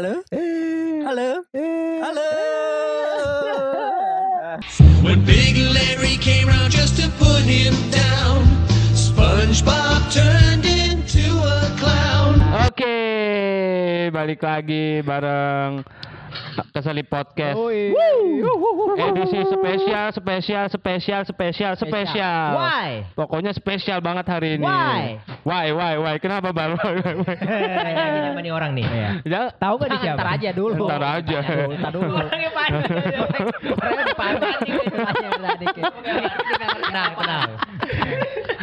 Halo? Halo? Halo? When Big Larry came round just to put him down, SpongeBob turned into a clown. Oke, balik lagi bareng Keselip Podcast. Edisi spesial, spesial, spesial, spesial, spesial. Why? Pokoknya spesial banget hari ini. Why? Why, why, why? Kenapa baru? Siapa nih orang nih? ya, Tahu gak dia siapa? Ntar aja dulu. Ntar aja. Ntar dulu. Orangnya panik. Orangnya panik. Tenang, tenang.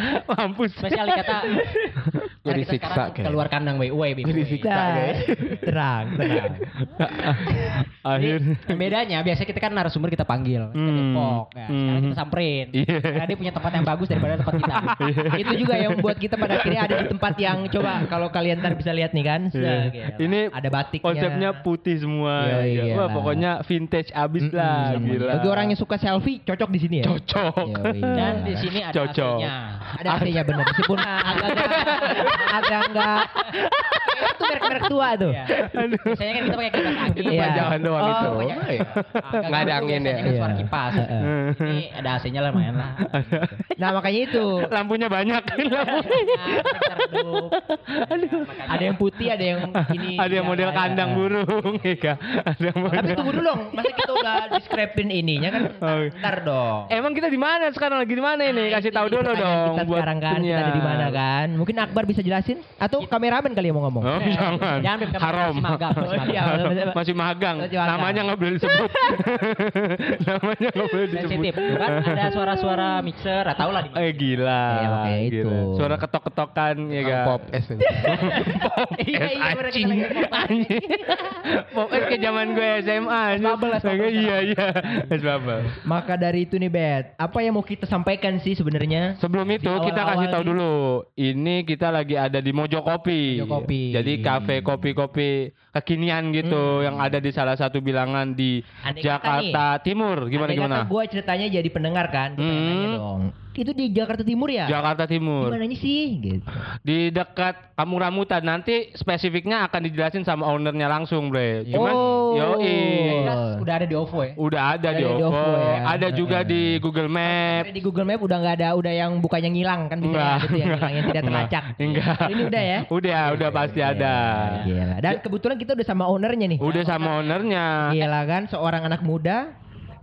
mampus. Spesial kata Jadi kita siksa kayak. keluar kandang way way Jadi siksa guys. Terang, terang. Akhir. Bedanya biasanya kita kan narasumber kita panggil, kita Hmm. Depok, ya. sekarang Hmm. kita samperin. Iya. Karena dia punya tempat yang bagus daripada tempat kita. Itu juga yang buat kita pada akhirnya ada di tempat yang coba kalau kalian ntar bisa lihat nih kan. Iya. Gila. Ini ada batiknya. Konsepnya putih semua. Iya, ya. iya. Wah, pokoknya vintage abis lah, Mm-mm. gila. Bagi orang yang suka selfie cocok di sini ya. cocok. Yoi. Dan di sini ada Cocok. Ada AC-nya benar. Meskipun agak-agak agak enggak itu merek-merek tua tuh. Biasanya kan kita pakai kipas angin. Itu Iya. pajangan doang Oh, itu. pajangan. Iya. Agak Nggak ada angin ya. kan suara Iya. kipas. Heeh. Ini ada AC-nya lah lumayan lah. Nah, makanya itu. Lampunya banyak. ada yang putih, ada yang ini. ada yang model kandang burung, ya Kak? Ada yang model. Tapi tunggu dulu dong, masa kita udah describe-in ininya kan Oh. ntar dong. Emang kita di mana sekarang lagi di mana ini? Nah, Kasih itu tahu dulu dong Kita buat sekarang kan kita ada di mana kan? Mungkin Akbar bisa jelasin atau kameramen kali yang mau ngomong? Oh, jangan. Kameramen Haram. masih magang, masih magang. Iya, masih- magang. Namanya nggak boleh disebut. Namanya nggak boleh disebut. Sensitif. Kan ada suara-suara mixer, atau lah Eh gila. Iya, gila. itu. Suara ketok-ketokan ya kan. Pop es. Iya, iya, anjing. pop. Pop es kayak zaman gue SMA. Iya iya. Maka dari itu nih Bet, apa yang mau kita sampaikan sih sebenarnya? Sebelum itu Di kita awal-awal kasih tahu nih. dulu. Ini kita lagi ada di Mojo Kopi. Mojo Kopi. Jadi kafe kopi-kopi kekinian gitu yang ada di salah satu bilangan di Hmm. Andai Jakarta Timur. Gimana gimana? gue ceritanya jadi pendengar kan, gue Hmm. nanya dong. Itu di Jakarta Timur ya? Jakarta Timur. Gimana sih? Gitu. Di dekat Kampung Rambutan. Nanti spesifiknya akan dijelasin sama ownernya langsung, Bre. Cuman Oh. yoi. Jelas udah ada di OVO ya? Udah ada Ada di di OVO. OVO ya. Ada juga di Google Map. Di Google Map udah nggak ada, udah yang bukannya ngilang kan biasanya Enggak, ada tuh yang hilang yang tidak terlacak. enggak. Ini udah ya? Udah, udah pasti ada. Gila. Dan kebetulan kita udah sama ownernya nih. Udah sama ownernya. Gila kan, seorang anak muda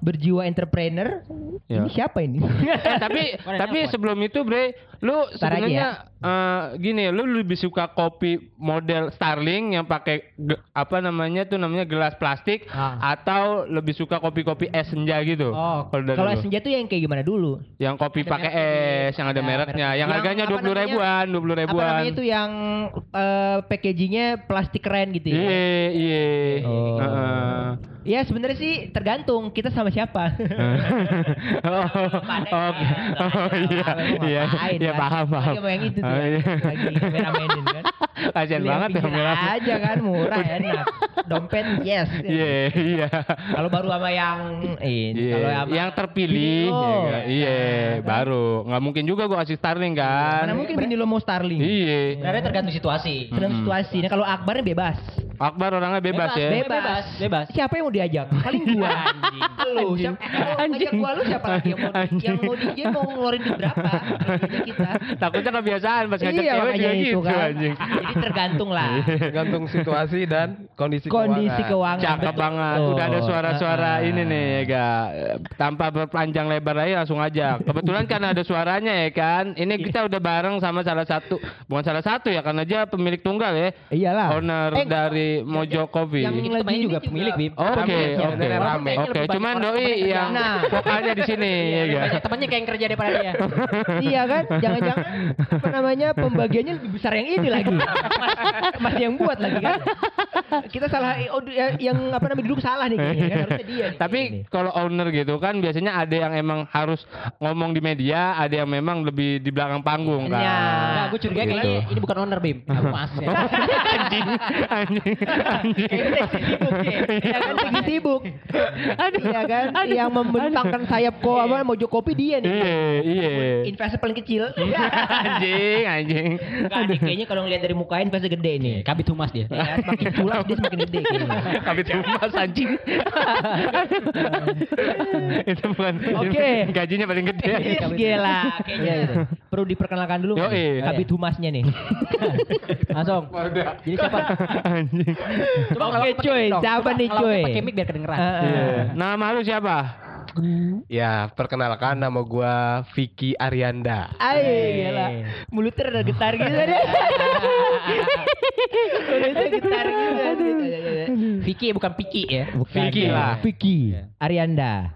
berjiwa entrepreneur. Ya. Ini siapa ini? Eh, tapi tapi sebelum itu Bre, lu sebenarnya eh, gini, lu lebih suka kopi model Starling yang pakai apa namanya tuh namanya gelas plastik Ah. atau lebih suka kopi-kopi es senja gitu? Oh, Kalau es senja tuh yang kayak gimana dulu? yang kopi pakai es, yang ada Ya, mereknya, yang Yang harganya apa dua puluh ribuan, dua puluh Apa ribuan. namanya itu yang eh, packagingnya plastik keren gitu ya? Iya, iya. Oh. Heeh. Ya sebenarnya sih tergantung kita sama siapa. oh, oke. Oh iya, iya, iya kan? Paham, paham. Lagi sama yang itu tuh, Oh, iya. lagi kan. Kasian banget ya merah. aja kan murah enak. Dompet yes. Iya, iya. Kalau baru sama yang ini, Iya, kalau sama yang terpilih, Vinilo. ya kan? iya, baru. Nggak mungkin juga gua kasih Starling kan? Mana mungkin Vini lo mau Starling? Iya. Sebenarnya tergantung situasi. Tergantung situasi. Nah kalau Akbar bebas. Akbar orangnya bebas, ya. Bebas. Bebas. Siapa yang mau diajak? Paling gua. Lu siapa? Anjing. gua lu siapa lagi yang mau Anjing. yang mau DJ mau ngeluarin duit berapa? Kita. Takutnya kebiasaan pas ngajak Iya cewek itu gitu kan. anjing. Jadi tergantung lah. Tergantung situasi dan kondisi Kondisi keuangan. keuangan. Cakep Betul. banget. Udah ada suara-suara Heeh. ini nih ya ga. Tanpa berpanjang lebar lagi langsung aja. Kebetulan karena ada suaranya ya kan. Ini kita udah bareng sama salah satu, bukan salah satu ya karena dia pemilik tunggal ya. Iyalah. Owner Eh, dari Mojo Coffee. yang Ini lagi juga pemilik, Bib. Oke, oke, oke. Cuman doi yang Nah. vokalnya di sini ya ga. Temannya kayak yang kerja daripada dia. Iya kan? Jangan-jangan apa namanya pembagiannya lebih besar yang ini lagi. Masih yang buat lagi kan? Kita salah oh, ya- yang apa namanya duduk salah nih kayaknya kan harusnya dia. nih Tapi kalau owner gitu kan biasanya ada yang emang harus ngomong di media, ada yang memang lebih di belakang panggung kan. Ya. Nah, gue curiga Gitu. kayaknya ini bukan owner, Bim. Aku ya. anjing, anjing, anjing. Kayaknya sibuk ya. Ya kan lagi sibuk. Iya kan? Yang membentangkan sayap ko apa Mojo Kopi dia nih. Iya, iya. Investor paling kecil. anjing, anjing. Enggak nih, kayaknya kalau ngeliat dari mukain pasti gede nih. Kabit humas dia. Ya, semakin culas dia semakin gede. Kabit humas anjing. itu bukan Oke. gajinya paling gede. Yes, gila kayaknya itu. Perlu diperkenalkan dulu Yoi. nih, kabit humasnya nih. Langsung. Jadi siapa? Anjing. Coba Oke, kalau pakai cuy, siapa nih, Kalau cuy? Pakai mic biar kedengeran. Iya. Nama lu siapa? Ya, perkenalkan nama gua Vicky Arianda. Ay, gila. Mulutnya ada getar gitu deh. Mulutnya getar gitu. Vicky bukan Piki ya. Bukan. Vicky lah. Vicky. Arianda.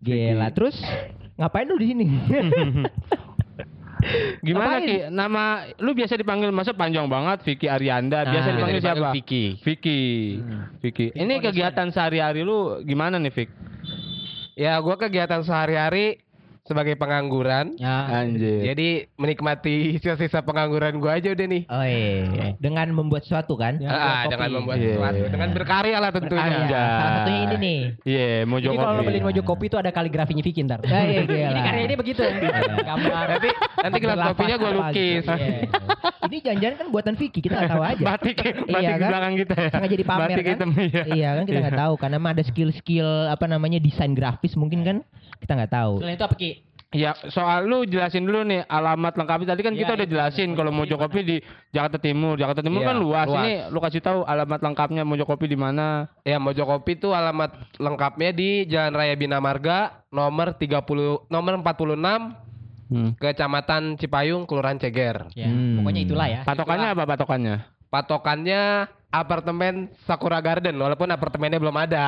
Gila. Terus ngapain lu di sini? Gimana Ngapain? Ki? Nama lu biasa dipanggil masa panjang banget Vicky Arianda. Biasa Nah, dipanggil dipanggil siapa? Vicky. Vicky. Vicky. Ini kegiatan sehari-hari lu gimana nih, Vic? Ya, gua kegiatan sehari-hari sebagai pengangguran. Ya. Anjir. Jadi menikmati sisa-sisa pengangguran gua aja udah nih. Oh iya. Dengan membuat sesuatu kan? Ya, Ah, kopi. dengan membuat Iya. sesuatu, dengan berkarya lah tentunya. Berkarya. Salah satunya ini nih. Iya, Mojo Jadi kalau beli mojo kopi itu ada kaligrafinya Vicky ntar. Ya, iya, gila. Ini karya ini begitu. Gambar. Nanti nanti gelas kopinya gua lukis. gitu. Iya. Ini jangan-jangan kan buatan Vicky, kita nggak tahu aja. Batik, batik Iya di kan? belakang kita ya. Sengaja dipamer Batik kan? hitam, iya. Iya kan kita nggak tahu karena emang ada skill-skill apa namanya desain grafis mungkin kan kita nggak tahu. Selain itu apa Ki? Ya, soal lu jelasin dulu nih alamat lengkapnya. Tadi kan Iya, kita udah iya. jelasin kalau Mojo Kopi di Jakarta Timur. Jakarta Timur Iya, kan luas. luas. Ini lu kasih tahu alamat lengkapnya Mojo Kopi di mana. Ya, Mojo Kopi itu alamat lengkapnya di Jalan Raya Bina Marga nomor 30 nomor 46 Hmm. Kecamatan Cipayung, Kelurahan Ceger. Ya, Hmm. pokoknya itulah ya. Patokannya apa patokannya? Patokannya apartemen Sakura Garden walaupun apartemennya belum ada.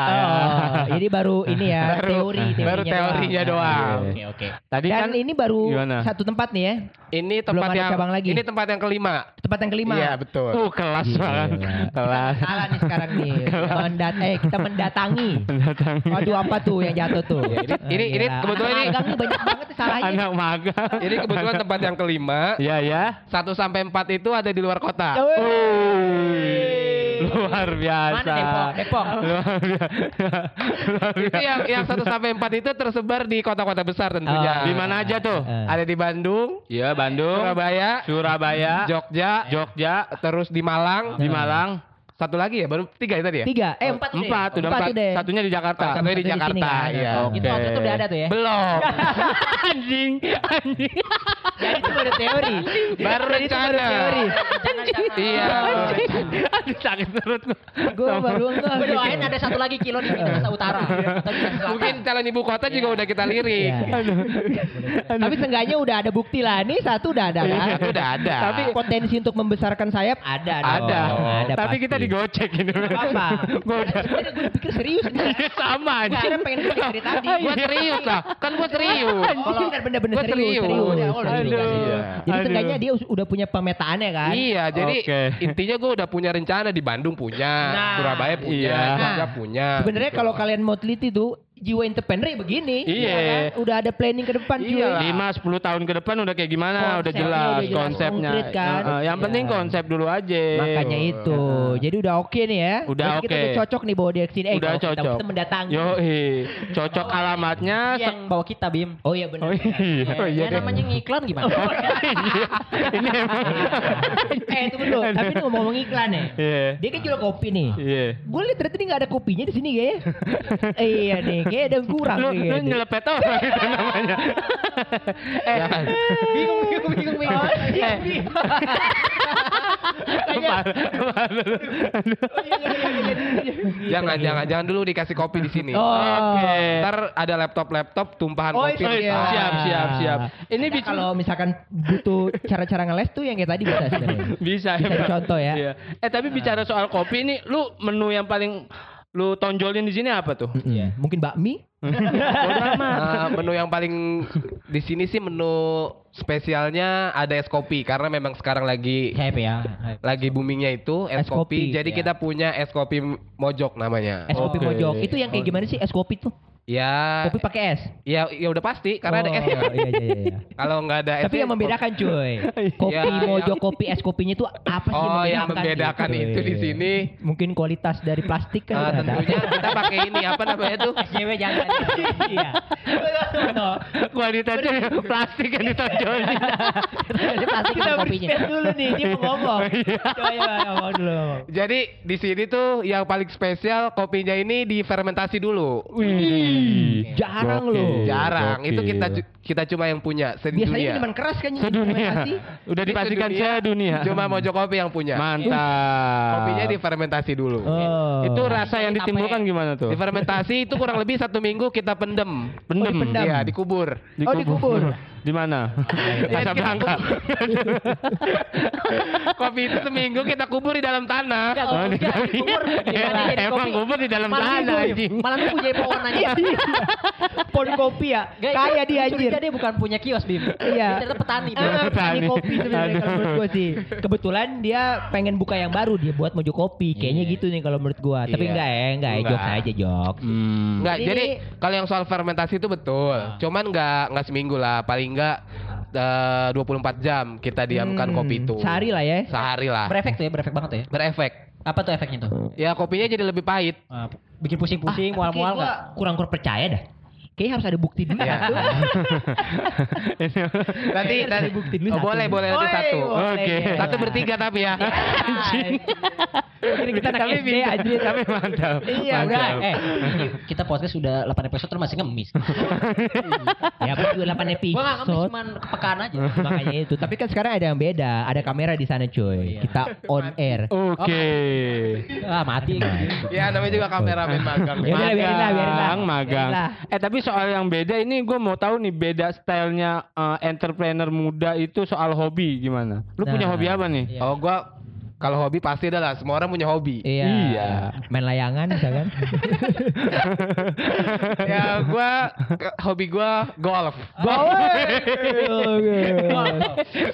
Oh, ini baru ini ya Baru- teori baru teorinya doang. Oke, oke. Tadi Dan kan ini baru Gimana? satu tempat nih ya, Ini Belum tempat ada yang cabang lagi. ini tempat yang kelima. tempat yang kelima. Iya, betul. uh kelas banget. Kelas. Salah nih sekarang nih. Mendat eh kita mendatangi. Datang. Waduh apa tuh yang jatuh tuh? Ya, ini- ini- ini Gila. kebetulan Anak ini- magang banyak banget salahnya. Anak magang. Ini kebetulan tempat yang kelima. Iya ya. 1 sampai 4 itu ada di luar kota. Wih, luar biasa. Mana Depok? Depok. Luar biasa. Luar Itu yang yang 1 sampai 4 itu tersebar di kota-kota besar tentunya. Oh. Di mana aja tuh? Eh. Ada di Bandung, Iya, Bandung, Surabaya, Surabaya, Jogja, Jogja, terus di Malang, di Malang. Satu lagi ya, baru tiga itu tadi ya? Tiga, eh empat. Empat, udah empat. udah. Satunya di Jakarta. Satunya di di Jakarta, kan? iya. Oke. Itu waktu itu udah ada tuh ya. Belum. anjing, anjing. Jadi itu baru teori. Baru Jadi itu baru rencana. teori. Iya. Aduh, sakit perut gua. Gue baru enggak. Gue doain ada satu lagi kilo di Minahasa Utara. Mungkin calon ibu kota juga udah kita lirik. Iya. Tapi seenggaknya udah ada bukti lah. Nih satu udah ada kan? Satu udah ada. Tapi potensi untuk membesarkan sayap ada. Ada. ada Tapi kita digocek gitu. Apa? Gua udah gue pikir serius nih. Iya, sama Gue aja. kira pengen gocek dari tadi. Gua serius lah. Kan gua serius. Kalau bener-bener Gua serius, serius. oh, Aduh. Iya. Jadi seenggaknya dia udah punya pemetaannya kan? Iya, jadi intinya gue udah punya rencana di Bandung punya, Nah, Surabaya punya, iya. Nah, punya. Sebenarnya kalau kalian mau teliti tuh jiwa entrepreneur ya begini. Iya. kan? Udah ada planning ke depan cuy. Iyalah. lima sepuluh tahun ke depan udah kayak gimana udah Konsepnya jelas udah jelas, konsepnya konkret kan? Heeh, yang Iya. penting konsep dulu aja Makanya itu. Jadi udah oke nih ya. Udah Berarti Kita oke. udah cocok nih bawa dia ke sini. Eh, udah kalau kita, cocok kita mendatangi. yo cocok alamatnya Dia yang bawa kita Bim. Oh iya benar. oh iya Ya, oh iya ya namanya ngiklan gimana? Iya. ini emang eh tunggu dulu. Tapi ini ngomong iklan ya. iya Dia kan jual kopi nih. iya Gue liat ternyata dia nggak ada kopinya di sini kayaknya. eh, iya nih, kayak ada yang kurang lu, nih. lu nyelepet orang itu namanya eh bingung, bingung, bingung, bingung. Oh, Iya, eh. bingung. Kepala- kepala lu. jangan, jangan, jangan dulu dikasih kopi di sini. Oh, Oke. Ntar ada laptop-laptop tumpahan Oh, kopi. Oh, iya. siap siap siap ini Nah, bicara kalau misalkan butuh cara-cara ngeles tuh yang kayak tadi bisa sebenarnya. bisa Bisa contoh ya. Iya. Eh tapi bicara soal kopi ini, lu menu yang paling lu tonjolin di sini apa tuh? Mm-mm. Mungkin bakmi? Bodo amat. Nah, menu yang paling di sini sih menu spesialnya ada es kopi karena memang sekarang lagi Hype ya. hype. lagi boomingnya itu es, Es kopi, kopi. Jadi ya. kita punya es kopi mojok namanya. Es kopi Oke. mojok. Itu yang kayak gimana sih es kopi tuh? Ya, Kopi pakai es. ya, ya udah pasti karena ada Oh, es. Iya iya iya. iya. Kalau nggak ada es. Tapi yang membedakan cuy. Kopi Iya, mojo iya. kopi es kopinya itu apa sih Oh, yang membedakan membedakan gitu? itu di sini. Mungkin kualitas dari plastik kan Eh, udah ada. tentunya kita pakai ini apa namanya tuh? SJW jangan. Iya. No. Kualitasnya plastik yang ditonjolin. Plastik Kita kopinya. dulu nih, dia ngomong. Coba coba ngomong dulu. Jadi di sini tuh yang paling spesial kopinya ini difermentasi dulu. Wih, Jarang gokil, loh. Jarang. Itu kita kita cuma yang punya Biasanya sedunia. minuman keras kan sedunia. fermentasi. Udah dipastikan Sedunia, sedunia. Cuma Mojo Kopi yang punya. Mantap. Kopinya difermentasi dulu. Oh. Itu rasa yang ditimbulkan gimana tuh? Difermentasi itu kurang lebih satu minggu kita pendem. Pendem. Oh, dipendam. Iya, dikubur. Oh, dikubur. Di mana? Ya, kita Bangka. Kopi itu seminggu kita kubur di dalam tanah. Enggak, Oh, di dalam- kubur. Ya, Emang kopi. kubur di dalam tanah itu, anjing. Malah lu punya pohonannya. Pohon kopi ya. Kaya itu dia anjir. dia bukan punya kios, Bim. Iya. Dia ternyata petani. Ah, petani Petani. kopi sebenarnya kalau Aduh. menurut gua sih. Kebetulan dia pengen buka yang baru dia buat mojo kopi. Kayaknya gitu nih kalau menurut gua. Tapi Iya. enggak ya, enggak ya, Enggak. jokes aja jokes. Hmm. Enggak, jadi kalau yang soal fermentasi itu betul. Cuman enggak enggak seminggu lah, paling enggak eh, 24 jam kita diamkan Hmm, kopi itu. Sehari lah ya. Sehari lah. Berefek tuh ya, berefek banget ya. Berefek. Apa tuh efeknya tuh? Ya kopinya jadi lebih pahit. Ah, bikin pusing-pusing, Ah, mual-mual enggak? kurang kurang percaya dah. Kayaknya harus ada bukti dulu. Iya. satu. Nanti nanti ada bukti dulu Oh, satu. boleh boleh nanti satu. Oke. Satu bertiga tapi ya. Kira kita anak Tapi SD bisa, aja. tapi mantap. Iya, Mantap. enggak. Eh, kita podcast sudah 8 episode terus masih ngemis. Ya betul 8 Gua nggak ngemis, episode. cuman kepekaan aja. Makanya itu. Tapi kan sekarang ada yang beda. Ada kamera di sana cuy. Kita on air. Oke. Ah, mati. ya namanya juga kameramen magang. Ya udah, biarin lah, biarin lah. Magang, magang. Lah. Eh tapi soal yang beda ini gue mau tahu nih beda stylenya eh, entrepreneur muda itu soal hobi gimana? Lu punya Nah. hobi apa nih? Iya. Oh gua kalau hobi pasti adalah semua orang punya hobi. Iya. Iya. Main layangan misalkan. ya gua ke- hobi gua golf. Bawa.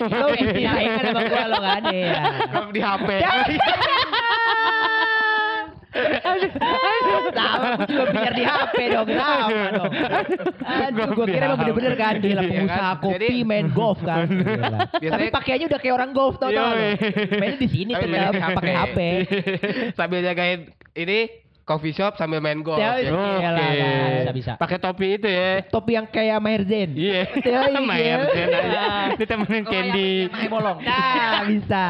Lo disirain kan sama gua lo kan ya. Golf di HP. Sama aku juga biar di HP dong. Sama dong. Aduh, gua kira emang bener-bener kan gila Iya kan? pengusaha kopi Jadi- main golf kan. Gila. Tapi pakaiannya udah kayak orang golf tau tau. Yoi. Mainnya di sini Tapi tetap pakai HP. Sambil jagain ini coffee shop sambil main golf. Ya, Ya. Iya lah, Oke. kan. Bisa, bisa. Pakai topi itu ya. Topi yang kayak Maher Zain. Iya. Ya, iya. Mayer Zen aja. Ditemenin Oh, Candy. yang bolong. Nah, bisa.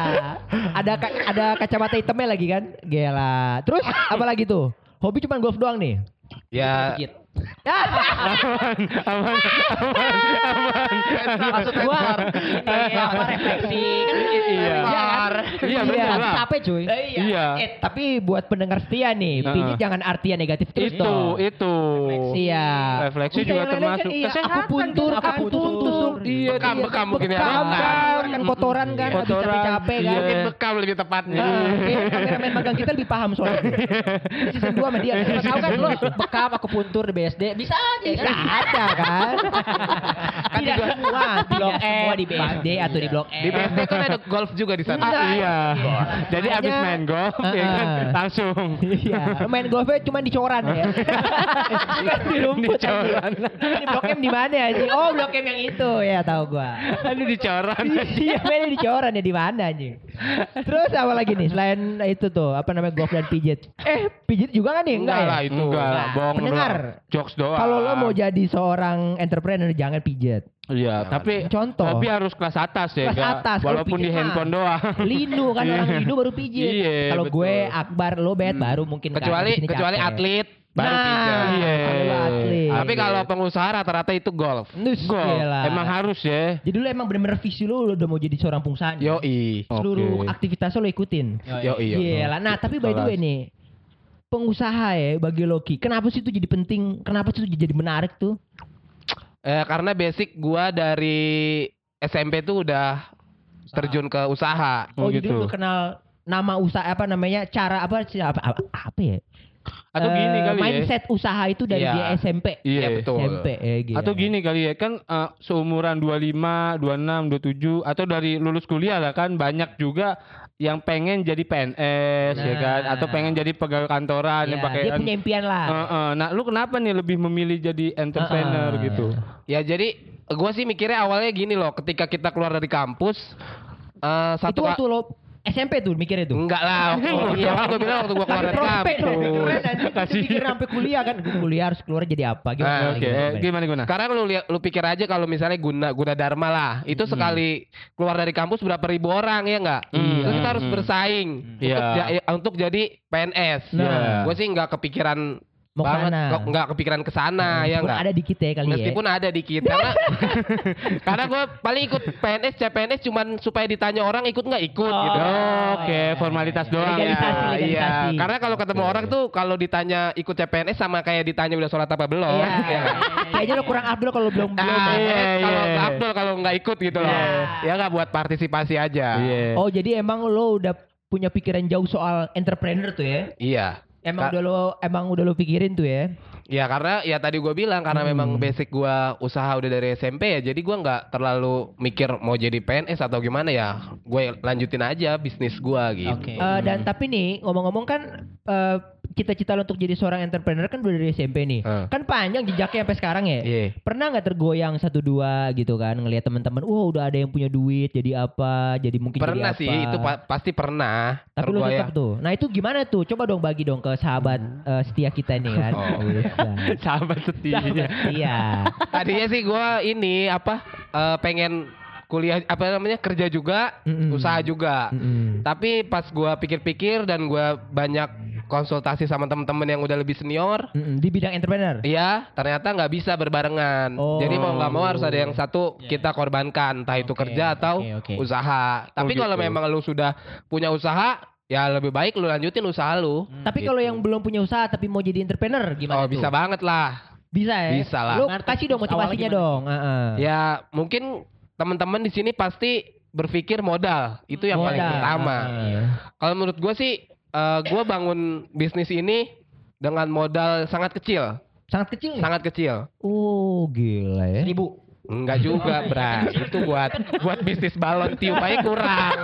Ada ka- ada kacamata hitamnya lagi kan? Gila. Terus apa lagi tuh? Hobi cuma golf doang nih. Ya. Aman, aman, aman, aman. Maksud gua ini apa refleksi kan Iya. Iya, benar Tapi lah. capek cuy. Iya. Eh, tapi buat pendengar setia nih, Heeh. pijit jangan artinya negatif terus Itu, dong. itu. Iya. Refleksi Bisa juga yang lain-lain termasuk kan, iya, kesehatan aku puntur, aku puntur. Iya, Bekam, iya. bekam mungkin ya. Bekam kan, kotoran kan, habis Kotoran, capek-capek kan. iya. mungkin bekam lebih tepatnya. Nah, kameramen magang kita lebih paham soalnya. Season 2 sama dia. Tahu kan lu bekam aku puntur BSD bisa aja Bisa kan. aja kan. Kan tidak juga- semua, Blok semua di BSD atau di Blok M. Di BSD kan ada golf juga di sana. Ah, iya. Jadi abis main golf, ya kan, langsung. Iya, main golfnya cuma di coran ya. Bukan di rumput Di coran. Di blok M di mana ya sih? Oh, blok M yang itu ya tahu gua. Aduh dicoran. Iya, mainnya di coran ya di mana anjing. Terus apa lagi nih selain itu tuh, apa namanya golf dan pijit? Eh, pijit juga kan nih? Enggak, Enggak ya? lah itu. Enggak lah, Nah, bohong pendengar. Jokes doang. Kalau lo mau jadi seorang entrepreneur jangan pijit. Iya, tapi Contoh. Tapi harus kelas atas ya, Kelas atas, Walaupun di handphone doang. Linu kan orang Linu baru pijit. Iya, Kalau gue Akbar lo bet baru mungkin kan, Kecuali sini kecuali capek. atlet baru Nah, pijat. Iya. atlet. Tapi kalau pengusaha rata-rata itu golf. Nus, Golf. gila. Emang harus ya. Jadi lu emang bener-bener visi lu udah mau jadi seorang pengusaha. nih. Yoi. Seluruh Oke. aktivitas lo ikutin. Yoi. yoi. Gila. Nah, tapi by the way nih, pengusaha ya bagi Loki. Kenapa sih itu jadi penting? Kenapa sih itu jadi menarik tuh? Eh, karena basic gua dari SMP tuh udah terjun ke usaha. Oh, Oh, jadi gitu. lu kenal nama usaha apa namanya? Cara apa sih apa, apa, apa ya? Atau Eh, gini kali ya. mindset usaha itu dari Iya. dia SMP. Iya, Iya, betul. SMP ya gitu. Atau gini kali ya kan eh, seumuran 25, 26, 27 atau dari lulus kuliah lah kan banyak juga yang pengen jadi PNS ya kan Nah. atau pengen jadi pegawai kantoran yang Ya, pakai dia punya impian lah. Heeh, nah lu kenapa nih lebih memilih jadi entrepreneur Heeh. gitu Ya jadi gue sih mikirnya awalnya gini loh, ketika kita keluar dari kampus eh itu satu waktu lo SMP tuh mikirnya tuh. enggak lah, waktu, iya gue bilang waktu gue keluar dari kampus. Kasih. pikir sampai kuliah kan. Gue kuliah harus keluar jadi apa? Gimana? Ah, oke Gimana? eh, gimana gimana Sekarang lu lihat lu pikir aja kalau misalnya guna guna dharma lah, itu sekali keluar dari kampus berapa ribu orang ya enggak? Hmm. Terus kita harus Hmm. bersaing Iya. untuk, ja- untuk jadi PNS. Nah. Gue sih nggak kepikiran Mau banget, ke sana. kok nggak kepikiran ke sana ya Meskipun enggak? ada dikit ya kali Meskipun ada dikit karena karena gue paling ikut PNS CPNS cuman supaya ditanya orang ikut nggak ikut Oh, gitu. oke formalitas doang Legalisasi, ya legalisasi. Iya, karena kalau ketemu orang tuh kalau ditanya ikut CPNS sama kayak ditanya udah sholat apa belum. ya. Iya. ya? Kayaknya lo kurang Abdul kalau belum belum. Ah, Iya, eh, kalau iya. Abdul kalau nggak ikut gitu loh. Iya. Ya nggak buat partisipasi aja. Iya. Oh jadi emang lo udah punya pikiran jauh soal entrepreneur tuh ya? Iya. Emang Ka- udah lo emang udah lo pikirin tuh ya? Ya karena ya tadi gue bilang karena Hmm. memang basic gue usaha udah dari SMP ya, jadi gue nggak terlalu mikir mau jadi PNS atau gimana ya, gue lanjutin aja bisnis gue gitu. Oke. Eh, dan tapi nih ngomong-ngomong kan eh, cita-cita lo untuk jadi seorang entrepreneur kan udah dari SMP nih. Hmm. Kan panjang jejaknya sampai sekarang ya. Iya. Pernah nggak tergoyang satu dua gitu kan ngelihat teman-teman, wah udah ada yang punya duit, jadi apa, jadi mungkin Pernah jadi sih, apa. itu pa- pasti pernah. Tapi lu tetap tuh. Nah itu gimana tuh? Coba dong bagi dong ke sahabat eh, setia kita nih kan. Oh. Sahabat setia Sahabat setia. Tadinya sih gue ini apa eh, pengen kuliah apa namanya kerja juga, Mm-mm. usaha juga. Mm-mm. Tapi pas gue pikir-pikir dan gue banyak konsultasi sama temen-temen yang udah lebih senior, Mm-mm. Di bidang entrepreneur. Iya, ternyata nggak bisa berbarengan. Oh. Jadi mau nggak mau harus ada yang satu kita korbankan, entah itu Oke, kerja atau oke, oke. usaha. Tapi Oh, kalau gitu. memang lu sudah punya usaha, ya lebih baik lu lanjutin usaha lu. Tapi kalau yang belum punya usaha tapi mau jadi entrepreneur gimana oh, tuh? bisa banget lah. Bisa ya? Bisa lah. Lu kasih dong motivasinya dong. Heeh. Ya, mungkin teman-teman di sini pasti berpikir modal. Itu yang paling Modal. pertama. Heeh. Kalau menurut gue sih, eh gue bangun bisnis ini dengan modal sangat kecil, Sangat kecil nih. sangat kecil. Oh, gila ya. Seribu. Enggak juga, Bra. Itu buat buat bisnis balon tiup aja kurang.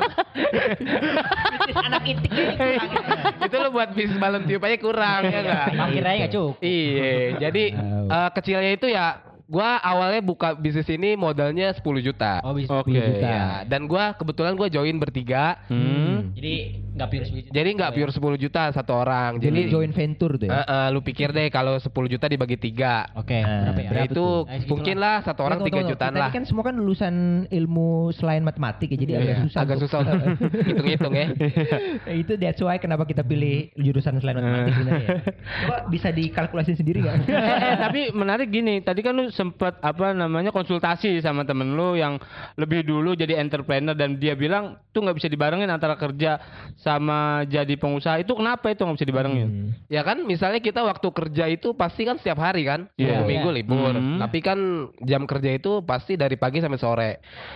anak itik ini kurang ya. itu lo buat bisnis balon tiup aja kurang ya enggak? Parkir aja nggak cukup. Iya, jadi eh, kecilnya itu ya gua awalnya buka bisnis ini modalnya 10 juta. Oh bisa. Oke. 10 juta. Ya, dan gua kebetulan gua join bertiga. Hmm. Jadi pure segitu. Jadi nggak pure 10 juta satu orang. Jadi Jadi joint venture tuh eh, ya. eh, lu pikir deh kalau 10 juta dibagi tiga. Oke. Nah, berapa ya? Berapa itu tuh? Mungkin lah satu orang Tunggu, 3 tunggu, jutaan lah. kan semua kan lulusan ilmu selain matematik ya, jadi agak Iya, susah. agak susah hitung-hitung ya. itu that's why kenapa kita pilih jurusan selain matematik sebenarnya. ya. Coba bisa dikalkulasi sendiri nggak? eh, eh, tapi menarik gini, tadi kan lu sempet apa namanya konsultasi sama temen lu yang lebih dulu jadi entrepreneur dan dia bilang tuh nggak bisa dibarengin antara kerja sama jadi pengusaha itu kenapa itu nggak bisa dibarengin? Ya kan misalnya kita waktu kerja itu pasti kan setiap hari kan Iya. Minggu minggu Iya. libur Hmm. Tapi kan jam kerja itu pasti dari pagi sampai sore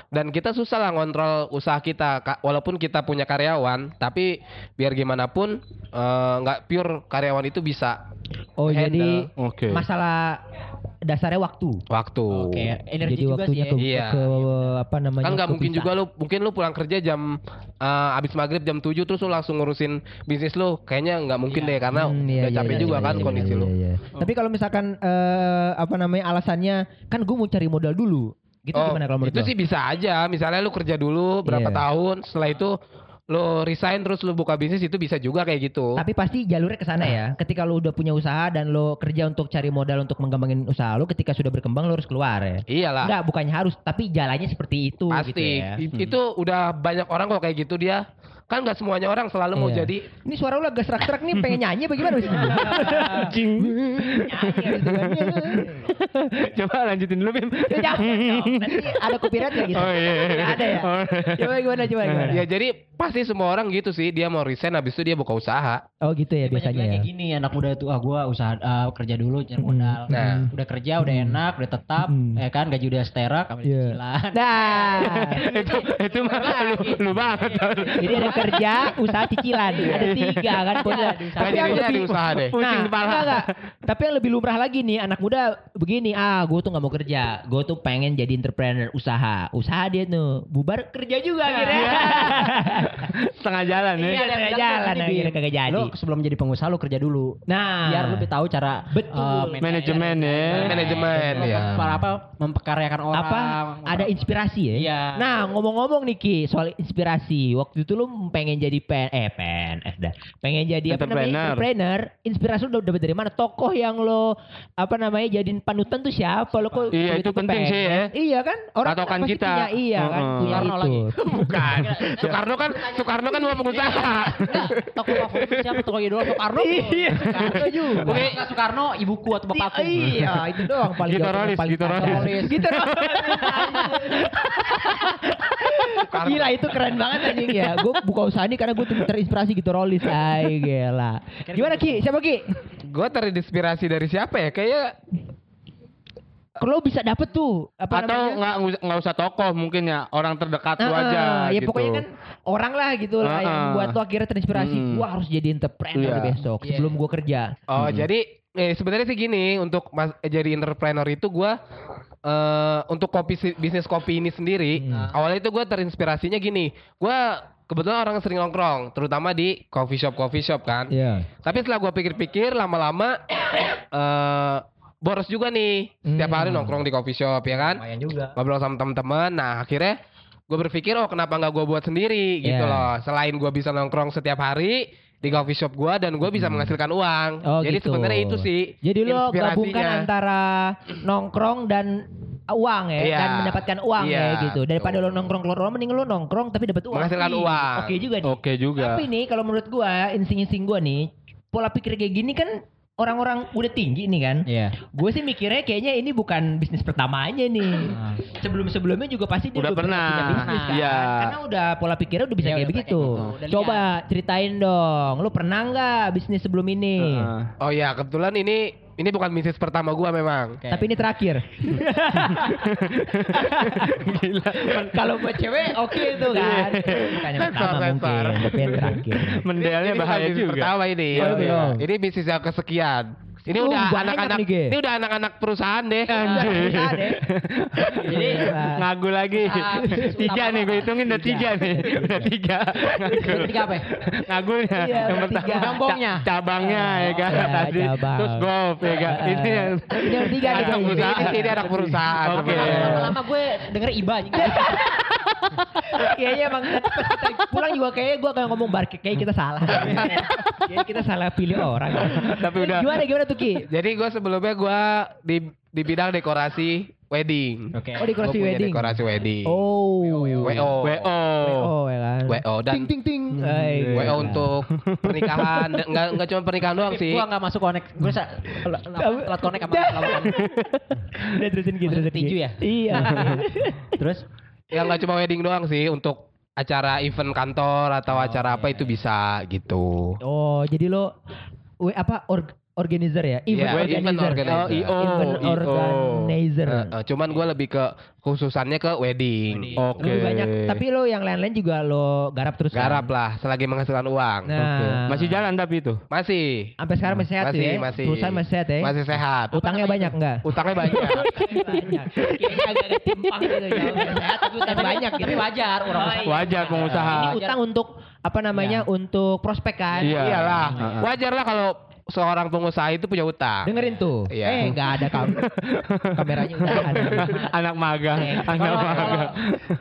Dan kita susah lah ngontrol usaha kita Walaupun kita punya karyawan Tapi biar gimana pun eh, nggak pure karyawan itu bisa Oh Handle. jadi Oke. masalah dasarnya waktu. waktu Oke. Energi jadi juga sih. waktunya ya. ke, Iya. ke apa namanya? Kan nggak mungkin juga lu Mungkin lu pulang kerja jam eh, Abis maghrib jam 7 Terus lu langsung ngurusin bisnis lu Kayaknya nggak mungkin deh Karena Hmm, iya, udah iya, capek iya, juga iya, kan iya, kondisi iya, lu iya. Tapi kalau misalkan eh, apa namanya alasannya kan gue mau cari modal dulu. Gitu Oh, gimana kalau menurut itu lo? sih bisa aja. Misalnya lu kerja dulu berapa Iya. tahun, setelah itu lu resign terus lu buka bisnis itu bisa juga kayak gitu. Tapi pasti jalurnya ke sana ya. Ketika lo udah punya usaha dan lo kerja untuk cari modal untuk mengembangin usaha lo, ketika sudah berkembang lo harus keluar ya. Iyalah. Enggak, bukannya harus, tapi jalannya seperti itu Pasti. gitu ya. Itu udah banyak orang kok kayak gitu dia. Kan nggak semuanya orang selalu mau Iya. jadi Ini suara lo agak serak-serak nih pengen nyanyi bagaimana sih? Anjing. nyanyi gitu kan. Coba lanjutin dulu Bim. Ya, jangan dong. Nanti ada copyright ya gitu. Oh, iya, iya. Nggak ada ya. Oh. Coba gimana coba gimana? Ya jadi pasti semua orang gitu sih. Dia mau resign habis itu dia buka usaha. Oh gitu ya biasanya ya. kayak gini anak muda tuh ah gua usaha ah, kerja dulu cari modal. Nah. udah kerja udah enak, udah tetap, ya kan gaji udah seterak, ambil Iya. cicilan. Nah, itu itu mah lu, lu banget. jadi ada kerja, usaha cicilan. Ada tiga kan pokoknya. Tapi jadinya di usaha deh. Pusing Nah, kepala. enggak, enggak. Tapi yang lebih lumrah lagi nih anak muda begini, ah gue tuh nggak mau kerja, gue tuh pengen jadi entrepreneur usaha, usaha dia tuh bubar kerja juga akhirnya. Setengah jalan ya. Iya, yang setengah jalan akhirnya kagak jadi. Lu sebelum jadi pengusaha lu kerja dulu. Nah, Biar lu lebih tahu cara Betul. eh, Manajemen ya. Manajemen ya. Para apa memperkaryakan orang. apa ada inspirasi ya? Iya. Nah ngomong-ngomong nih Ki soal inspirasi, waktu itu lu pengen jadi pen, eh PNS dah, pengen jadi apa namanya Entrepreneur. entrepreneur, inspirasi lu udah dapet dari mana? Tokoh yang lo apa namanya jadiin panutan tuh siapa? Lo kok Iya, itu penting pengen? sih ya. Iya kan? Orang Patokan pasti kita. punya, iya kan, Heeh. punya Soekarno itu. lagi. Bukan. Soekarno kan Soekarno kan mau pengusaha. Tokoh favorit siapa? Tokoh idola Soekarno. Iya, Soekarno juga. Oke, Soekarno ibuku atau bapakku. Iya, itu doang paling paling gitorolis. Gitorolis. Gila itu keren banget anjing ya. Gue buka usaha ini karena gue terinspirasi gitu rolis. Ay gila. Gimana Ki? Siapa Ki? Gue terinspirasi dari siapa ya? Kayak Kalau bisa dapet tuh apa Atau namanya? nggak nggak- usah tokoh mungkin ya orang terdekat lu Ah, aja. ya gitu. pokoknya kan orang lah gitu lah yang buat lo akhirnya terinspirasi. Mm. Gua harus jadi entrepreneur Iya. besok sebelum gua kerja. Oh jadi eh, sebenarnya sih gini untuk mas, eh, jadi entrepreneur itu gua eh untuk kopi bisnis kopi ini sendiri awalnya itu gua terinspirasinya gini gua kebetulan orang sering nongkrong terutama di coffee shop coffee shop kan. Iya. tapi setelah gua pikir-pikir lama-lama eh boros juga nih. Setiap hari nongkrong di coffee shop ya kan? Lumayan juga. ngobrol sama teman-teman nah akhirnya gue berpikir oh kenapa nggak gue buat sendiri? Gitu Yeah. loh. Selain gue bisa nongkrong setiap hari di coffee shop gue dan gue bisa menghasilkan uang Oh, jadi gitu. sebenarnya itu sih Jadi lo gabungkan antara nongkrong dan uang ya Iya. dan mendapatkan uang Iya, ya gitu. Daripada lo nongkrong keluar rumah mending lo nongkrong tapi dapat uang. Menghasilkan Ih, uang. Oke juga nih. Oke juga. Tapi nih kalau menurut gua insting-insting gua nih pola pikir kayak gini kan orang-orang udah tinggi nih kan. Iya. Gue sih mikirnya kayaknya ini bukan bisnis pertamanya nih. Sebelum-sebelumnya juga pasti dia Udah udah pernah. punya bisnis kan. Iya. Karena udah pola pikirnya udah bisa Iya, kayak udah begitu. kayak gitu. Coba ceritain dong, lu pernah nggak bisnis sebelum ini? Heeh. oh ya kebetulan ini ini bukan bisnis pertama gue memang Tapi ini terakhir. Gila. Kalau buat cewek oke itu kan. Bukannya Sensor, pertama sensor. mungkin, tapi yang terakhir. Mendelnya bahaya juga. pertama ini Oh, Iya. belum. ini bisnis yang kesekian ini Oh, udah anak-anak ini udah anak-anak perusahaan deh usaha deh. Jadi Gila. ngagu lagi. tiga nih gue hitungin udah tiga nih. Udah tiga. Tiga apa ya? Ngagunya. Iya, yang udah pertama. tiga. Gambongnya. Ca- cabangnya ya kan Ya, tadi. cabang. Terus golf ya kan. Ini yang ini yang tiga nih, perusahaan. Ini- ini anak perusahaan. Oke. Lama-lama gue denger iba aja. Kayaknya emang pulang juga kayaknya gue akan ngomong bar kayak kita salah. Kayaknya kita salah pilih orang. Tapi udah. Gimana gimana tuh Ki? Jadi gue sebelumnya gue di di bidang dekorasi wedding. Oke. Oh dekorasi Gua punya wedding. Dekorasi wedding. Oh. WO. WO. WO ya kan. WO dan ting ting ting. Ay, WO gila. untuk pernikahan Dan nggak nggak cuma pernikahan doang sih. Gue gak masuk connect. Gue sa- telat connect sama lawan. Udah terusin gitu terusin. Tinju ya? Iya. Terus Ya nggak cuma wedding doang sih untuk acara event kantor atau acara apa itu bisa gitu. Oh, jadi lo we, apa org, organizer ya? Event Iya, organizer. event organizer. Oh, IO. Event IO. organizer. Eh, eh, cuman gue lebih ke khususannya ke wedding. Oke. Lebih banyak. Tapi lo yang lain-lain juga lo garap terus. kan? Garap lah selagi menghasilkan uang. Nah, Masih jalan tapi itu. Masih. Sampai sekarang masih sehat Masih, ya? masih. Perusahaan masih sehat ya? Masih sehat. Utangnya banyak enggak? Utangnya banyak. banyak. Kayaknya agak-agak timpang gitu ya. Sehat tapi utang banyak gitu. Tapi wajar orang Oh, usaha. iya. Wajar pengusaha. Ini utang untuk apa namanya? Untuk prospek kan? Iya. Iyalah. Wajar lah kalau seorang pengusaha itu punya utang. Dengerin tuh. Iya. Eh, enggak ada kam kameranya udah ada. Anak magang. Eh, Anak kalau- magang.